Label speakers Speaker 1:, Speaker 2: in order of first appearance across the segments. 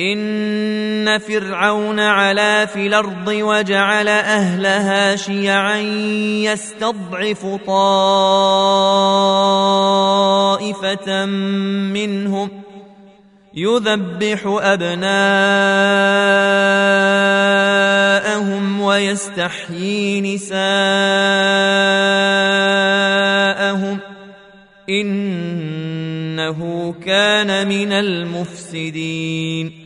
Speaker 1: ان فرعون علا في الأرض وجعل اهلها شيعا يستضعف طائفه منهم يذبح ابناءهم ويستحيي نساءهم انه كان من المفسدين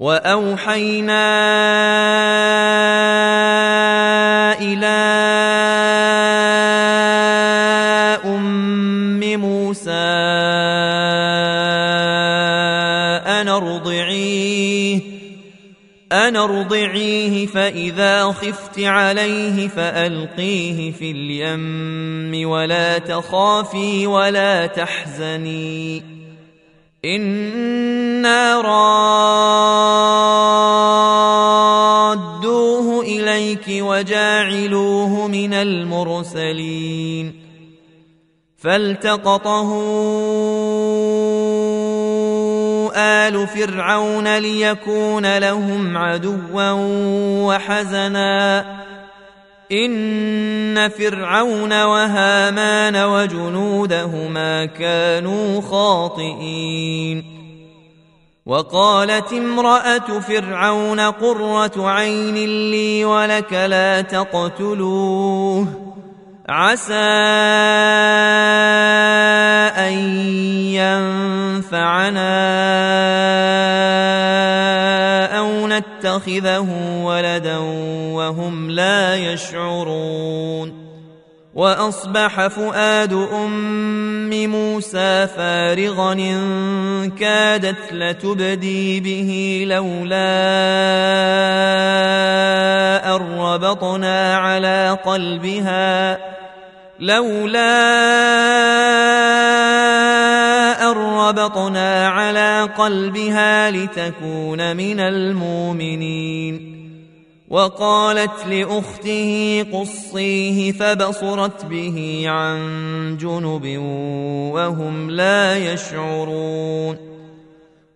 Speaker 1: وأوحينا إلى أم موسى أن ارضعيه أن ارضعيه فإذا خفت عليه فألقيه في اليم ولا تخافي ولا تحزني. أنا رادوه اليك وجاعلوه من المرسلين فالتقطه ال فرعون ليكون لهم عدوا وحزنا ان فرعون وهامان وجنودهما كانوا خاطئين وقالت امراه فرعون قره عين لي ولك لا تقتلوه عسى ان ينفعنا يتخذه ولدا وهم لا يشعرون. وأصبح فؤاد أم موسى فارغا إن كادت لتبدي به لولا أن ربطنا على قلبها. لولا أن ربطنا على قلبها لتكون من المؤمنين. وقالت لأخته قصيه فبصرت به عن جنب وهم لا يشعرون.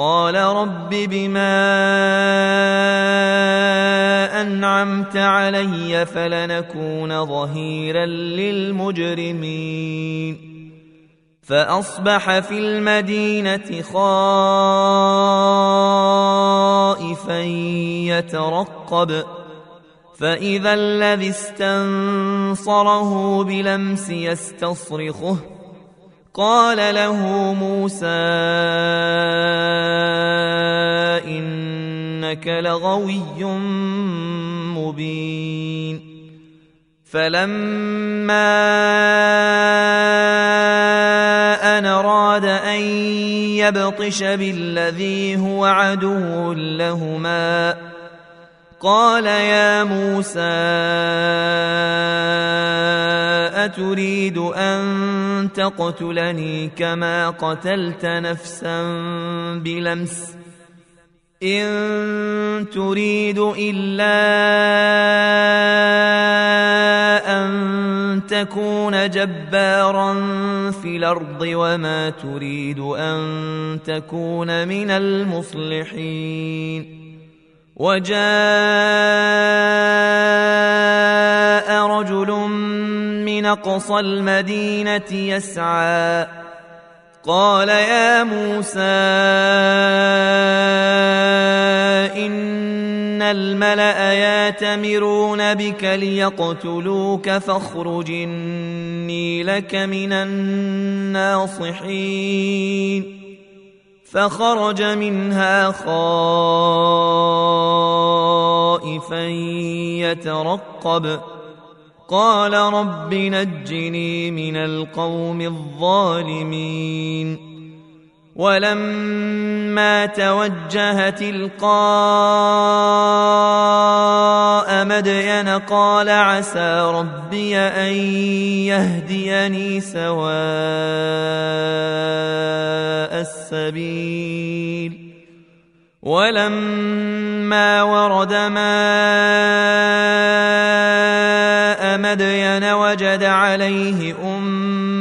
Speaker 1: قال رب بما أنعمت علي فلنكون ظهيرا للمجرمين. فأصبح في المدينة خائفا يترقب. فإذا الذي استنصره بلمس يستصرخه. قال له موسى إنك لغوي مبين. فلما أن أراد أن يبطش بالذي هو عدو لهما قال يا موسى أتريد أن تقتلني كما قتلت نفسا بلمس؟ إن تريد إلا أن تكون جبارا في الأرض وما تريد أن تكون من المصلحين. وجاء رجل من أقصى المدينة يسعى. قال يا موسى إن الملأ ياتمرون بك ليقتلوك فاخرج إني لك من الناصحين. فخرج منها خائفا يترقب. قال رب نجني من القوم الظالمين. ولما توجه تلقاء مدين قال عسى ربي أن يهديني سواء السبيل. ولما ورد ماء مدين وجد عليه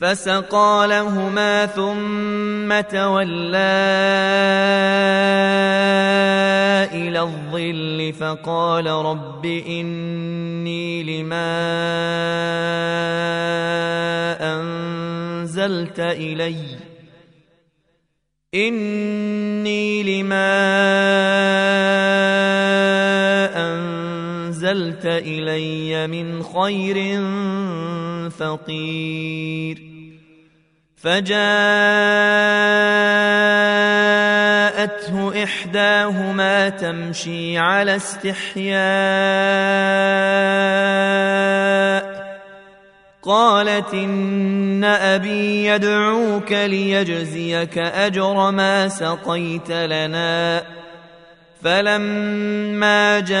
Speaker 1: فسقى لهما ثم تولى إلى الظل فقال رب إني لما أنزلت اليّ إني لما أنزلت إلي من خير فقير فجاءته إحداهما تمشي على استحياء. قالت إن أبي يدعوك ليجزيك أجر ما سقيت لنا. فلما جاءه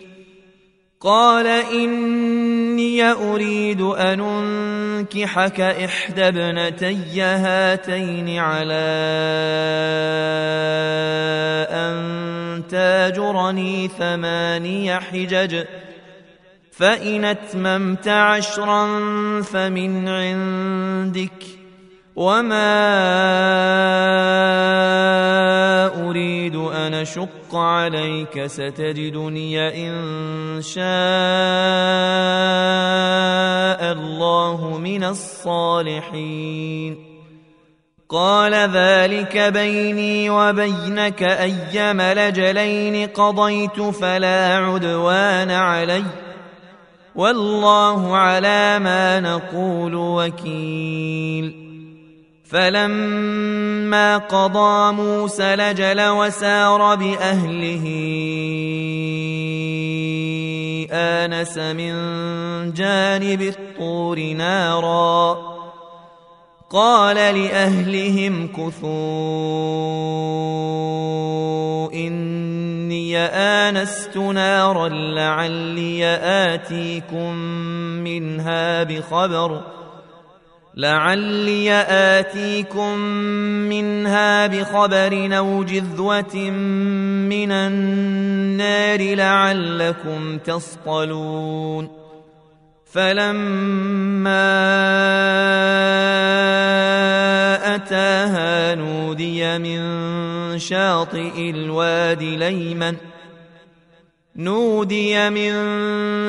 Speaker 1: قال إني أريد أن أنكحك إحدى ابنتي هاتين على أن تاجرني ثماني حجج فإن أتممت عشرا فمن عندك. وما أريد أن أشق عليك ستجدني إن شاء الله من الصالحين قال ذلك بيني وبينك أيما لجلين قضيت فلا عدوان علي والله على ما نقول وكيل فلما قضى موسى لجل وسار بأهله آنس من جانب الطور نارا. قال لأهلهم كثوا إني آنست نارا لعلي آتيكم منها بخبر. لعلي آتيكم منها بخبر أو جذوة من النار لعلكم تصطلون. فلما أتاها نودي من شاطئ الوادي ليمن ۖ نودي من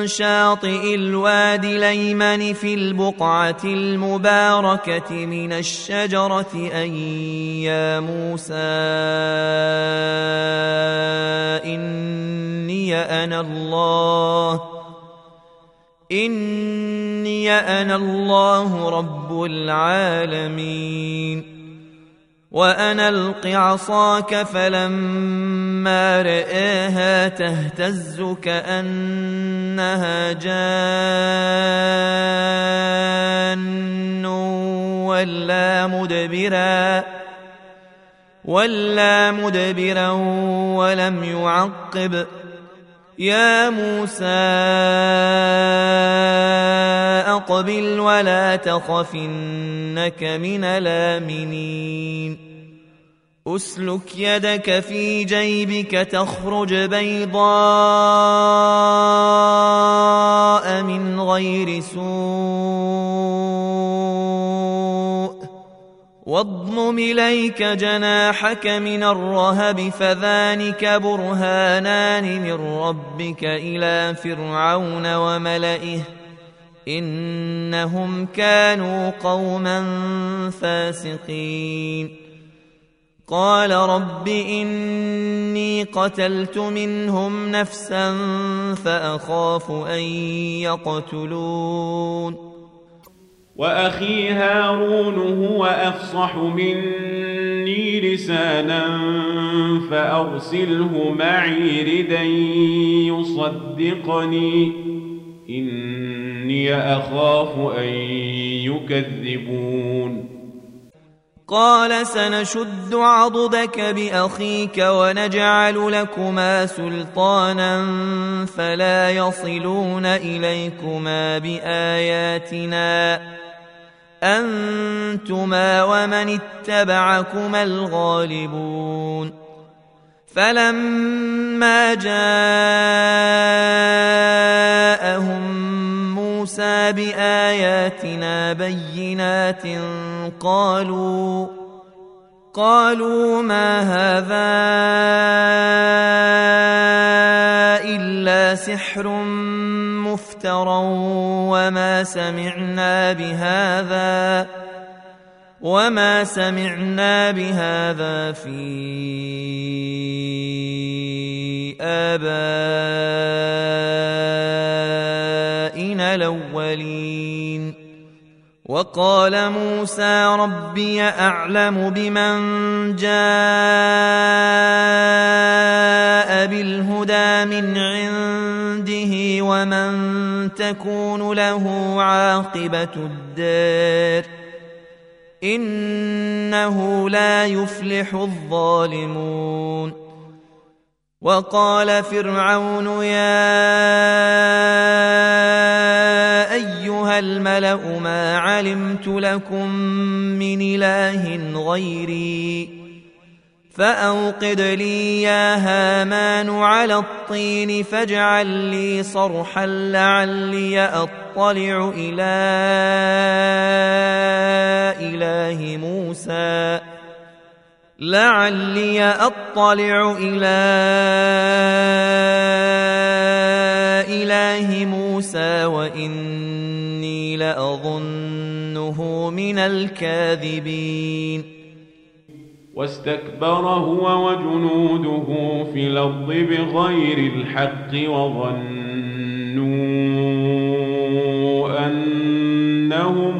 Speaker 1: شاطئ الوادي الايمن في البقعة المباركة من الشجرة أن يا موسى إني أنا الله إني أنا الله رب العالمين وأن ألق عصاك فلما رآها تهتز كأنها جان ولا مدبرا ولا مدبرا ولم يعقب. يا موسى أقبل ولا تخف إنك من الآمنين. أسلك يدك في جيبك تخرج بيضاء من غير سوء. واضمم إليك جناحك من الرهب فذلك برهانان من ربك إلى فرعون وملئه إنهم كانوا قوما فاسقين. قال رب إني قتلت منهم نفسا فأخاف أن يقتلون.
Speaker 2: وأخي هارون هو أفصح مني لسانا فأرسله معي ردا يصدقني. إني أخاف أن يكذبون.
Speaker 1: قال سنشد عضدك بأخيك ونجعل لكما سلطانا فلا يصلون إليكما بآياتنا. أنتما ومن اتبعكما الغالبون. فلما جاءهم موسى بآياتنا بينات قالوا قالوا ما هذا إلا سحر مفترى وما سمعنا بهذا وما سمعنا بهذا في آبائنا الأولين. وقال موسى ربي أعلم بمن جاء بالهدى من عنده ومن تكون له عاقبة الدار إنه لا يفلح الظالمون وقال فرعون يا الملأ ما علمت لكم من إله غيري. فأوقد لي يا هامان على الطين فاجعل لي صرحا لعلي أطلع إلى إله موسى. لعلي أطلع إلى إله موسى واني لأظنه من الكاذبين.
Speaker 2: واستكبر هو وجنوده في الأرض بغير الحق وظنوا أنهم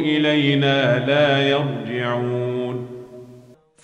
Speaker 2: إلينا لا يرجعون.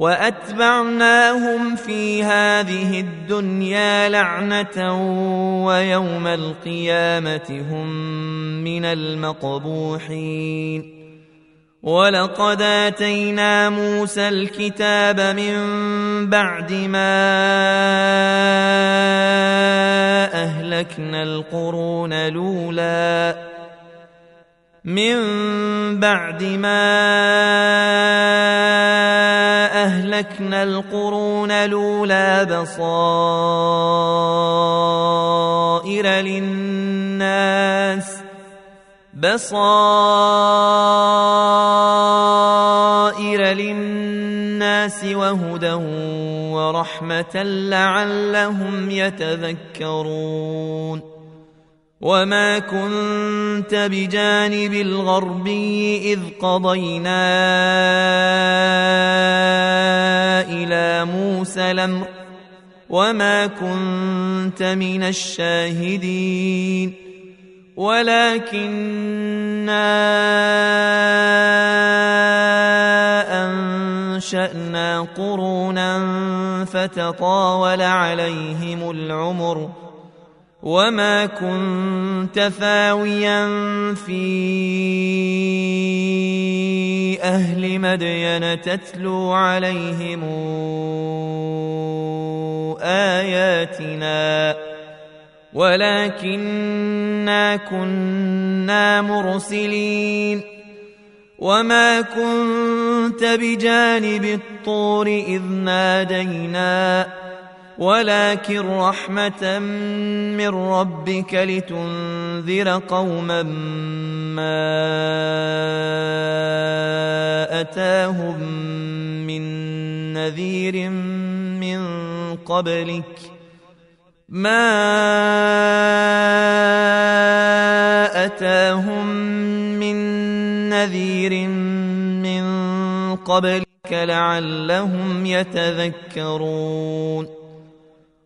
Speaker 1: وأتبعناهم في هذه الدنيا لعنة ويوم القيامة هم من المقبوحين. ولقد آتينا موسى الكتاب من بعد ما أهلكنا القرون الأولى. من بعد ما أهلكنا القرون الأولى بصائر للناس بصائر للناس وهدى ورحمة لعلهم يتذكرون وما كنت بجانب الغربي اذ قضينا إلى موسى الامر وما كنت من الشاهدين ولكنا انشانا قرونا فتطاول عليهم العمر وما كنت ثاويا في أهل مدين تتلو عليهم اياتنا ولكنا كنا مرسلين وما كنت بجانب الطور اذ نادينا ولكن رحمة من ربك لتنذر قوما ما أتاهم من نذير من قبلك ما أتاهم من نذير من قبلك لعلهم يتذكرون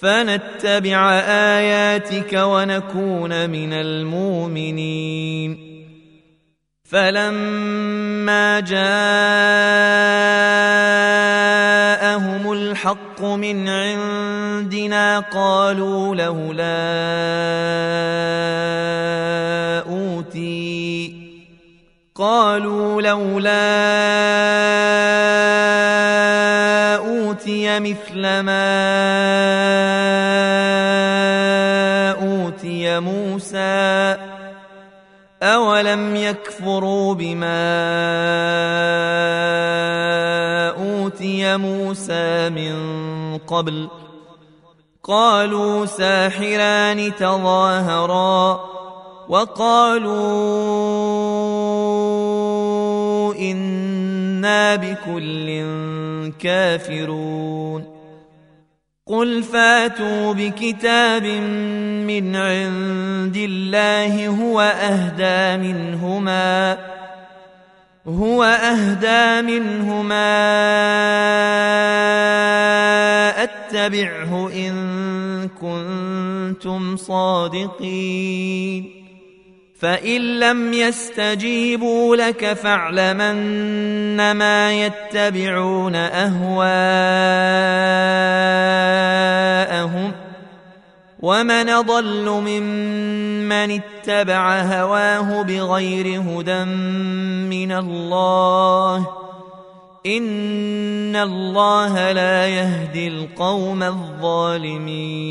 Speaker 1: فنتبع آياتك ونكون من المؤمنين. فلما جاءهم الحق من عندنا قالوا لولا أوتي قالوا لولا مثل ما أوتي موسى أولم يكفروا بما أوتي موسى من قبل؟ قالوا ساحران تظاهرا وقالوا إنا بكل كافرون. قل فاتوا بكتاب من عند الله هو أهدى منهما هو أهدى منهما أتبعه إن كنتم صادقين. فان لم يستجيبوا لك فاعلمن ما يتبعون اهواءهم ومن ضل ممن اتبع هواه بغير هدى من الله ان الله لا يهدي القوم الظالمين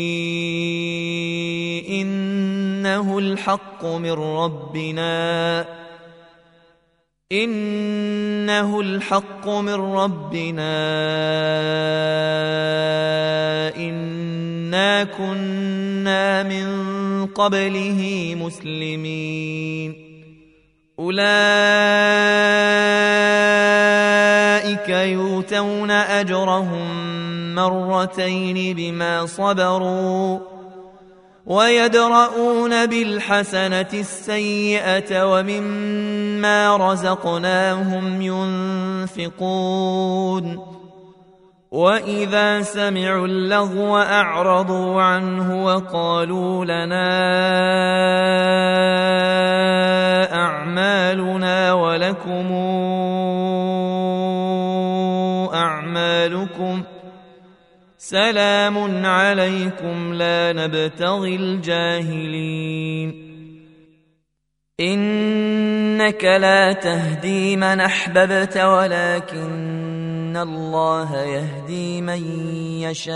Speaker 1: إنه الحق من ربنا. إنه الحق من ربنا. إنا كنا من قبله مسلمين. أولئك يؤتون أجرهم مرتين بما صبروا. ويدرؤون بالحسنة السيئة ومما رزقناهم ينفقون. وإذا سمعوا اللغو أعرضوا عنه وقالوا لنا أعمالنا ولكم سلام عليكم لا نبتغي الجاهلين. إنك لا تهدي من أحببت ولكن الله يهدي من يشاء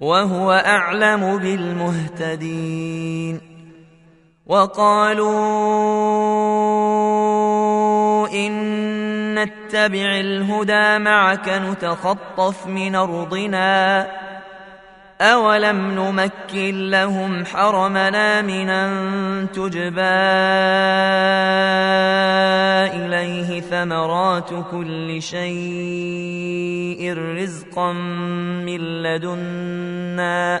Speaker 1: وهو أعلم بالمهتدين. وقالوا إن نتبع الهدى معك نتخطف من أرضنا أولم نمكن لهم حرمنا من أن تجبى إليه ثمرات كل شيء رزقا من لدنا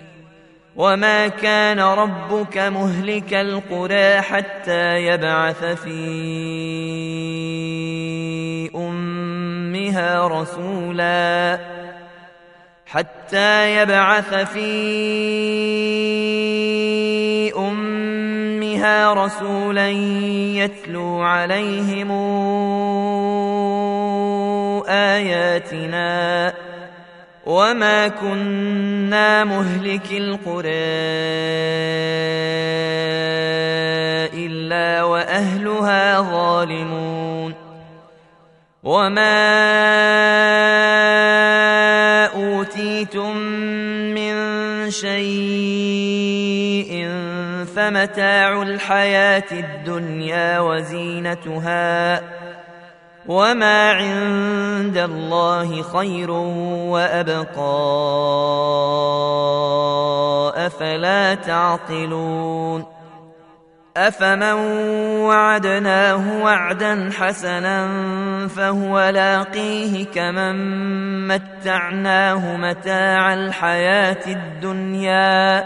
Speaker 1: وما كان ربك مهلك القرى حتى يبعث في امها رسولا حتى يبعث في امها رسولا يتلو عليهم اياتنا وما كنا مهلك القرى الا واهلها ظالمون وما اوتيتم من شيء فمتاع الحياة الدنيا وزينتها وما عند الله خير وابقى افلا تعقلون أفمن وعدناه وعدا حسنا فهو لاقيه كمن متعناه متاع الحياة الدنيا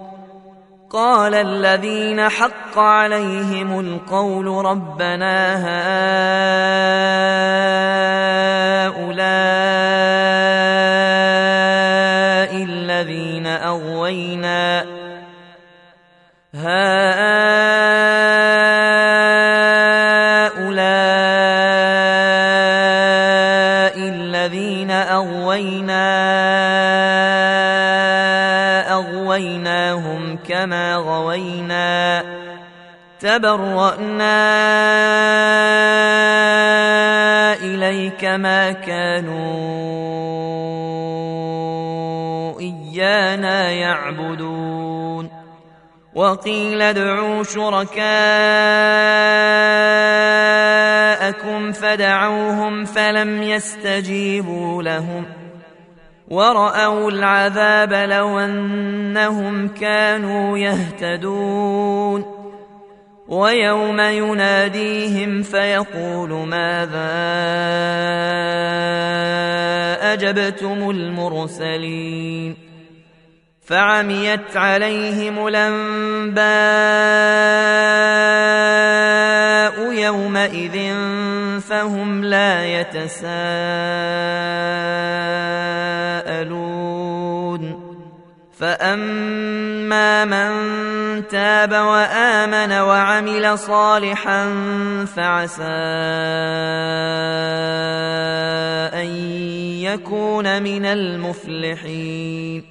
Speaker 1: قال الذين حق عليهم القول ربنا هؤلاء الذين أغوينا هؤلاء الذين أغوينا كما غوينا تبرأنا إليك ما كانوا إيانا يعبدون. وقيل ادعوا شركاءكم فدعوهم فلم يستجيبوا لهم. ورأوا العذاب لو أنهم كانوا يهتدون ويوم يناديهم فيقول ماذا أجبتم المرسلين فعميت عليهم الأنباء يومئذ فهم لا يتساءلون. فأما من تاب وآمن وعمل صالحا فعسى أن يكون من المفلحين.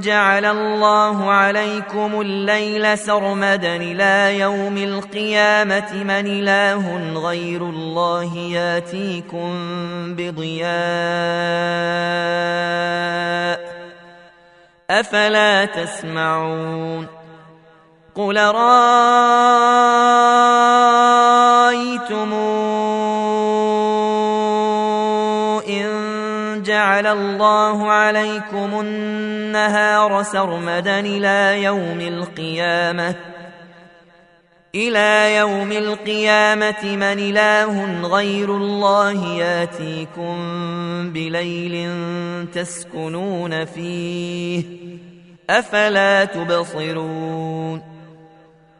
Speaker 1: جعل الله عليكم الليل سرمدا إلى يوم القيامة من إله غير الله ياتيكم بضياء أفلا تسمعون قل رأيتم جعل الله عليكم النهار سرمدا إلى يوم القيامة. إلى يوم القيامة من إله غير الله ياتيكم بليل تسكنون فيه. أفلا تبصرون؟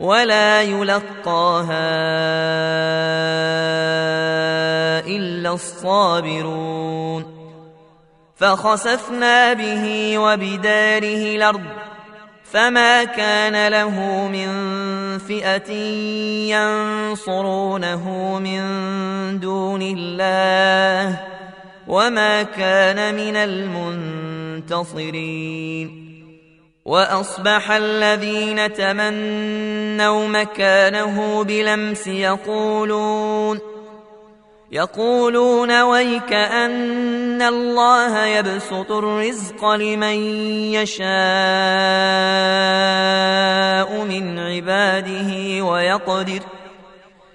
Speaker 1: ولا يلقاها إلا الصابرون. فخسفنا به وبداره الأرض فما كان له من فئة ينصرونه من دون الله وما كان من المنتصرين. وأصبح الذين تمنوا مكانه بلمس يقولون يقولون ويك أن الله يبسط الرزق لمن يشاء من عباده ويقدر